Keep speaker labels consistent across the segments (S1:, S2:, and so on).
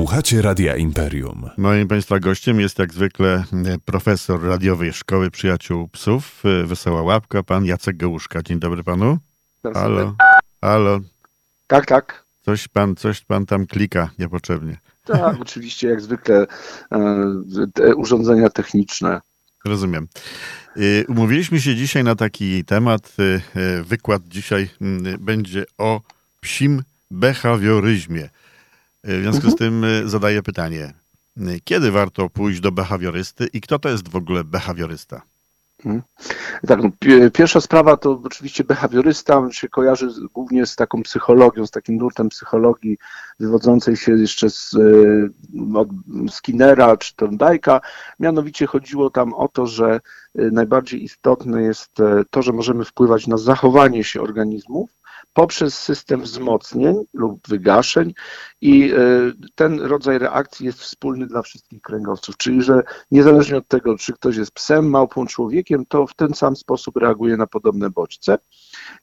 S1: Słuchacie Radia Imperium.
S2: Moim Państwa gościem jest jak zwykle e, profesor radiowej Szkoły Przyjaciół Psów, e, Wesoła Łapka, pan Jacek Gołuszka. Dzień dobry panu. Halo, halo.
S3: Tak, tak.
S2: Coś pan, coś pan tam klika niepotrzebnie.
S3: Tak, oczywiście, jak zwykle e, urządzenia techniczne.
S2: Rozumiem. Umówiliśmy się dzisiaj na taki temat. Wykład dzisiaj będzie o psim behawioryzmie. W związku mhm. z tym zadaję pytanie. Kiedy warto pójść do behawiorysty i kto to jest w ogóle behawiorysta?
S3: Mhm. Tak, no, pierwsza sprawa to oczywiście behawiorysta, się kojarzy głównie z taką psychologią, z takim nurtem psychologii wywodzącej się jeszcze z e, od Skinnera czy Thorndike'a. Mianowicie chodziło tam o to, że najbardziej istotne jest to, że możemy wpływać na zachowanie się organizmów, poprzez system wzmocnień lub wygaszeń i e, ten rodzaj reakcji jest wspólny dla wszystkich kręgowców, czyli że niezależnie od tego, czy ktoś jest psem, małpą, człowiekiem, to w ten sam sposób reaguje na podobne bodźce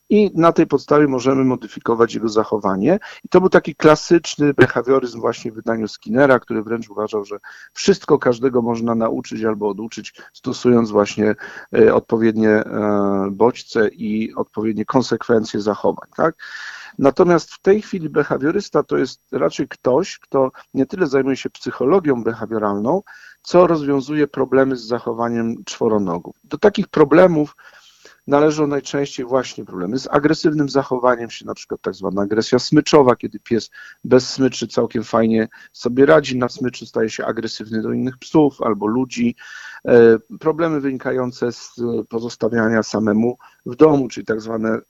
S3: i na tej podstawie możemy modyfikować jego zachowanie. I to był taki klasyczny behawioryzm właśnie w wydaniu Skinnera, który wręcz uważał, że wszystko każdego można nauczyć albo oduczyć, stosując właśnie e, odpowiednie e, bodźce i odpowiednie konsekwencje zachowań. Tak? Natomiast w tej chwili behawiorysta to jest raczej ktoś, kto nie tyle zajmuje się psychologią behawioralną, co rozwiązuje problemy z zachowaniem czworonogów. Do takich problemów należą najczęściej właśnie problemy z agresywnym zachowaniem się, na przykład tak zwana agresja smyczowa, kiedy pies bez smyczy całkiem fajnie sobie radzi, na smyczy staje się agresywny do innych psów albo ludzi. E, problemy wynikające z pozostawiania samemu w domu, czyli tak zwane e,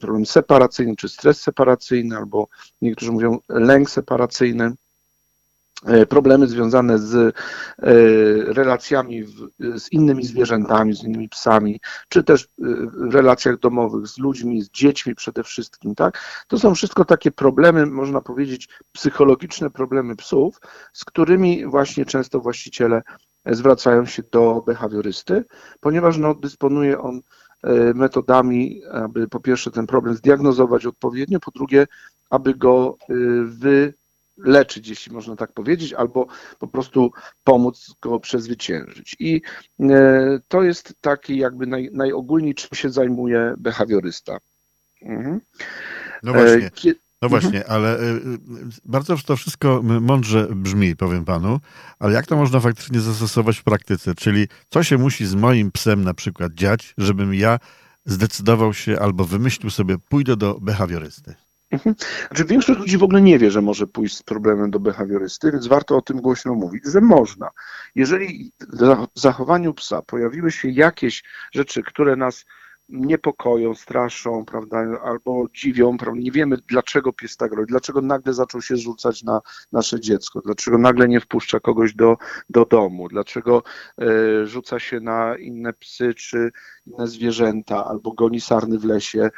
S3: problemy separacyjne, czy stres separacyjny, albo niektórzy mówią lęk separacyjny. E, problemy związane z e, relacjami z innymi zwierzętami, z innymi psami, czy też e, w relacjach domowych z ludźmi, z dziećmi przede wszystkim, tak? To są wszystko takie problemy, można powiedzieć, psychologiczne problemy psów, z którymi właśnie często właściciele zwracają się do behawiorysty, ponieważ no, dysponuje on metodami, aby po pierwsze ten problem zdiagnozować odpowiednio, po drugie, aby go wy leczyć, jeśli można tak powiedzieć, albo po prostu pomóc go przezwyciężyć. I e, to jest taki jakby naj, najogólniej, czym się zajmuje behawiorysta. Mhm.
S2: No właśnie. No właśnie, mhm. ale e, bardzo to wszystko mądrze brzmi, powiem panu, ale jak to można faktycznie zastosować w praktyce? Czyli co się musi z moim psem na przykład dziać, żebym ja zdecydował się albo wymyślił sobie, pójdę do behawiorysty?
S3: Mhm. Znaczy, większość ludzi w ogóle nie wie, że może pójść z problemem do behawiorysty, więc warto o tym głośno mówić, że można. Jeżeli w zachowaniu psa pojawiły się jakieś rzeczy, które nas niepokoją, straszą, prawda, albo dziwią, prawda, nie wiemy dlaczego pies tak robi, dlaczego nagle zaczął się rzucać na nasze dziecko, dlaczego nagle nie wpuszcza kogoś do, do domu, dlaczego e, rzuca się na inne psy czy inne zwierzęta, albo goni sarny w lesie,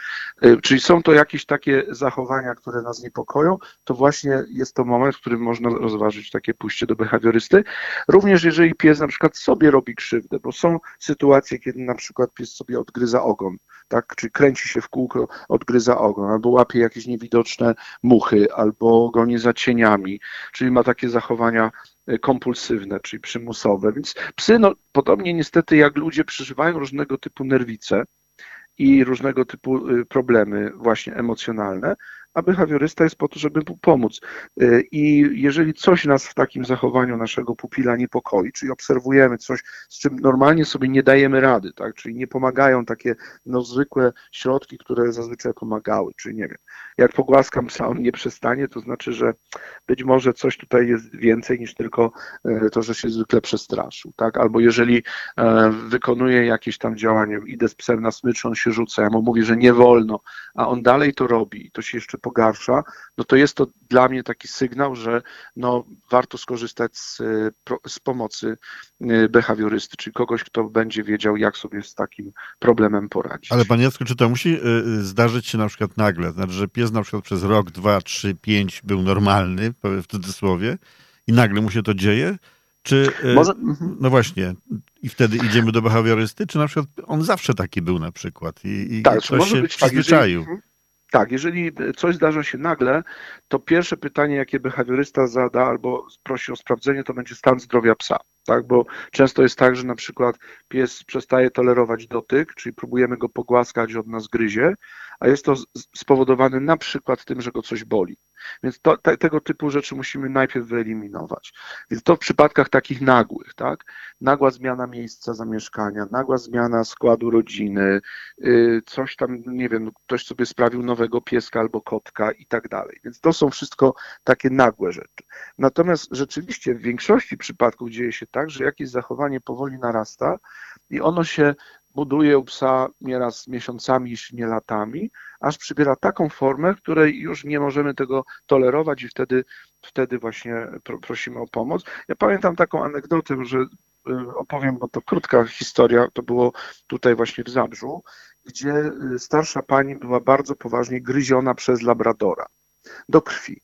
S3: e, czyli są to jakieś takie zachowania, które nas niepokoją, to właśnie jest to moment, w którym można rozważyć takie pójście do behawiorysty. Również jeżeli pies na przykład sobie robi krzywdę, bo są sytuacje, kiedy na przykład pies sobie odgryza ogon, tak, czy kręci się w kółko, odgryza ogon, albo łapie jakieś niewidoczne muchy, albo goni za cieniami, czyli ma takie zachowania kompulsywne, czyli przymusowe. Więc psy, no, podobnie niestety jak ludzie, przeżywają różnego typu nerwice i różnego typu y, problemy właśnie emocjonalne, a behawiorysta jest po to, żeby mu pomóc. Y, I jeżeli coś nas w takim zachowaniu naszego pupila niepokoi, czyli obserwujemy coś, z czym normalnie sobie nie dajemy rady, tak? czyli nie pomagają takie no, zwykłe środki, które zazwyczaj pomagały, czyli nie wiem, jak pogłaskam psa, on nie przestanie, to znaczy, że być może coś tutaj jest więcej niż tylko y, to, że się zwykle przestraszył, tak? albo jeżeli e, wykonuje jakieś tam działanie, idę z psem na smycz, on się rzuca, ja mu mówię, że nie wolno, a on dalej to robi to się jeszcze pogarsza, no to jest to dla mnie taki sygnał, że no, warto skorzystać z, z pomocy y, behawiorysty, czyli kogoś, kto będzie wiedział, jak sobie z takim problemem poradzić.
S2: Ale panie Jacku, czy to musi y, y, zdarzyć się na przykład nagle? Znaczy, że pies na przykład przez rok, dwa, trzy, pięć był normalny, w cudzysłowie, i nagle mu się to dzieje? Czy, Może... Mhm. no właśnie, i wtedy idziemy do behawiorysty, czy na przykład on zawsze taki był na przykład i, i
S3: tak,
S2: coś się tak, przyzwyczaił?
S3: jeżeli, Tak, jeżeli coś zdarza się nagle, to pierwsze pytanie, jakie behawiorysta zada albo prosi o sprawdzenie, to będzie stan zdrowia psa. Tak, bo często jest tak, że na przykład pies przestaje tolerować dotyk, czyli próbujemy go pogłaskać, od nas gryzie, a jest to spowodowane na przykład tym, że go coś boli. Więc to, te, tego typu rzeczy musimy najpierw wyeliminować. Więc to w przypadkach takich nagłych, tak? Nagła zmiana miejsca zamieszkania, nagła zmiana składu rodziny, yy, coś tam, nie wiem, ktoś sobie sprawił nowego pieska albo kotka i tak dalej. Więc to są wszystko takie nagłe rzeczy. Natomiast rzeczywiście w większości przypadków dzieje się tak, że jakieś zachowanie powoli narasta i ono się buduje u psa nieraz miesiącami, jeśli nie latami, aż przybiera taką formę, której już nie możemy tego tolerować i wtedy, wtedy właśnie prosimy o pomoc. Ja pamiętam taką anegdotę, że y, opowiem, bo to krótka historia, to było tutaj właśnie w Zabrzu, gdzie y, starsza pani była bardzo poważnie gryziona przez labradora do krwi.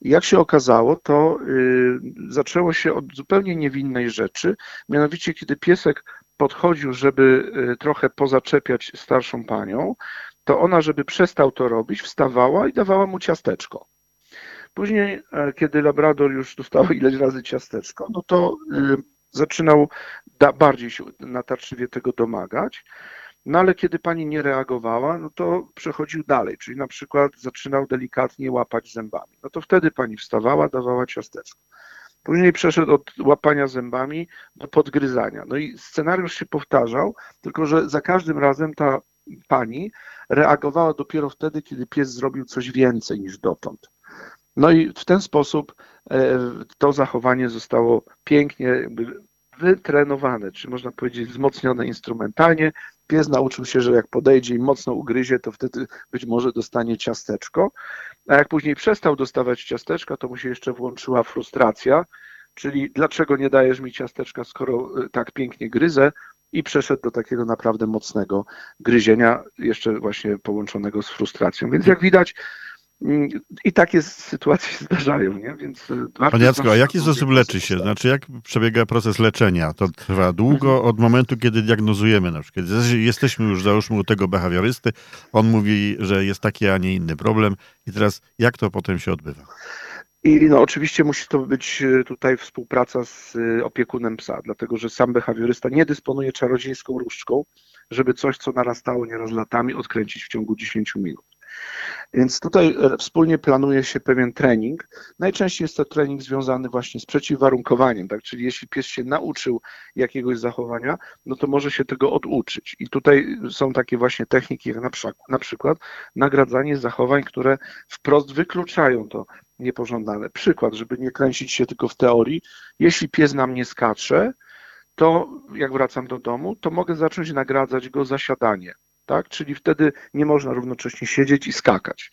S3: Jak się okazało, to y, zaczęło się od zupełnie niewinnej rzeczy, mianowicie kiedy piesek podchodził, żeby y, trochę pozaczepiać starszą panią, to ona, żeby przestał to robić, wstawała i dawała mu ciasteczko. Później, e, kiedy Labrador już dostał ileś razy ciasteczko, no to y, zaczynał bardziej się natarczywie tego domagać. No ale kiedy pani nie reagowała, no to przechodził dalej, czyli na przykład zaczynał delikatnie łapać zębami. No to wtedy pani wstawała, dawała ciasteczko. Później przeszedł od łapania zębami do podgryzania. No i scenariusz się powtarzał, tylko że za każdym razem ta pani reagowała dopiero wtedy, kiedy pies zrobił coś więcej niż dotąd. No i w ten sposób e, to zachowanie zostało pięknie wytrenowane, czy można powiedzieć wzmocnione instrumentalnie. Pies nauczył się, że jak podejdzie i mocno ugryzie, to wtedy być może dostanie ciasteczko. A jak później przestał dostawać ciasteczka, to mu się jeszcze włączyła frustracja, czyli dlaczego nie dajesz mi ciasteczka, skoro y, tak pięknie gryzę? I przeszedł do takiego naprawdę mocnego gryzienia, jeszcze właśnie połączonego z frustracją. Więc jak widać, i takie sytuacje się zdarzają, nie? Więc
S2: y, Panie Jacku, a jaki sposób leczy się? Znaczy, jak przebiega proces leczenia? To trwa długo mhm. od momentu, kiedy diagnozujemy na przykład. Jesteśmy już, załóżmy, u tego behawiorysty, on mówi, że jest taki, a nie inny problem i teraz jak to potem się odbywa?
S3: I no, oczywiście musi to być e, tutaj współpraca z e, opiekunem psa, dlatego że sam behawiorysta nie dysponuje czarodziejską różdżką, żeby coś, co narastało nieraz latami, odkręcić w ciągu 10 minut. Więc tutaj e, wspólnie planuje się pewien trening. Najczęściej jest to trening związany właśnie z przeciwwarunkowaniem, tak? czyli jeśli pies się nauczył jakiegoś zachowania, no to może się tego oduczyć. I tutaj są takie właśnie techniki, jak na, przykład, na przykład nagradzanie zachowań, które wprost wykluczają to niepożądane. Przykład, żeby nie kręcić się tylko w teorii, jeśli pies na mnie skacze, to jak wracam do domu, to mogę zacząć nagradzać go za siadanie tak? Czyli wtedy nie można równocześnie siedzieć i skakać.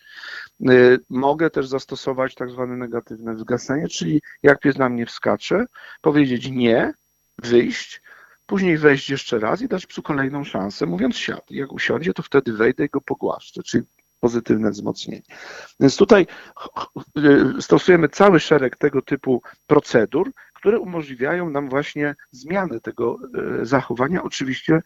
S3: Y, mogę też zastosować tak zwane negatywne wzgasenie, czyli jak pies na mnie wskacze, powiedzieć nie, wyjść, później wejść jeszcze raz i dać psu kolejną szansę, mówiąc siad. Jak usiądzie, to wtedy wejdę i go pogłaszczę, czyli pozytywne wzmocnienie. Więc tutaj y, stosujemy cały szereg tego typu procedur, które umożliwiają nam właśnie zmianę tego e, zachowania, oczywiście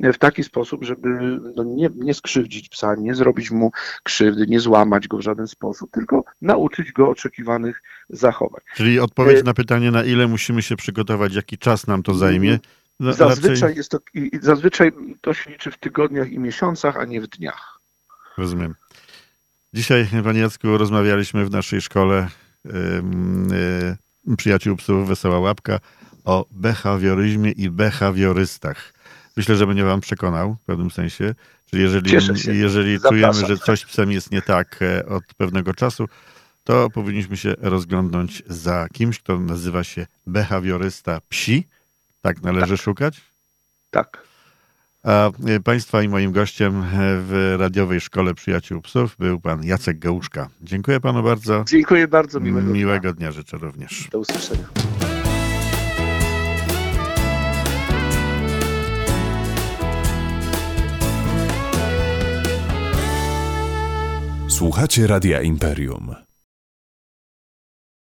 S3: w taki sposób, żeby no nie, nie skrzywdzić psa, nie zrobić mu krzywdy, nie złamać go w żaden sposób, tylko nauczyć go oczekiwanych zachowań.
S2: Czyli odpowiedź e, na pytanie, na ile musimy się przygotować, jaki czas nam to zajmie.
S3: No, zazwyczaj, raczej... jest to, zazwyczaj to się liczy w tygodniach i miesiącach, a nie w dniach.
S2: Rozumiem. Dzisiaj, Panie Jacku, rozmawialiśmy w naszej szkole yy, yy, przyjaciół psów Wesoła Łapka o behawioryzmie i behawiorystach. Myślę, że będzie wam przekonał w pewnym sensie. Czyli jeżeli, jeżeli czujemy, że coś psem jest nie tak e, od pewnego czasu, to powinniśmy się rozglądnąć za kimś, kto nazywa się behawiorysta psi. Tak należy tak. szukać?
S3: Tak.
S2: A e, Państwa i moim gościem e, w radiowej szkole przyjaciół psów był pan Jacek Gałuszka. Dziękuję panu bardzo.
S3: Dziękuję bardzo.
S2: Miłego, miłego dnia. dnia życzę również.
S3: Do usłyszenia.
S1: Słuchacie Radia Imperium.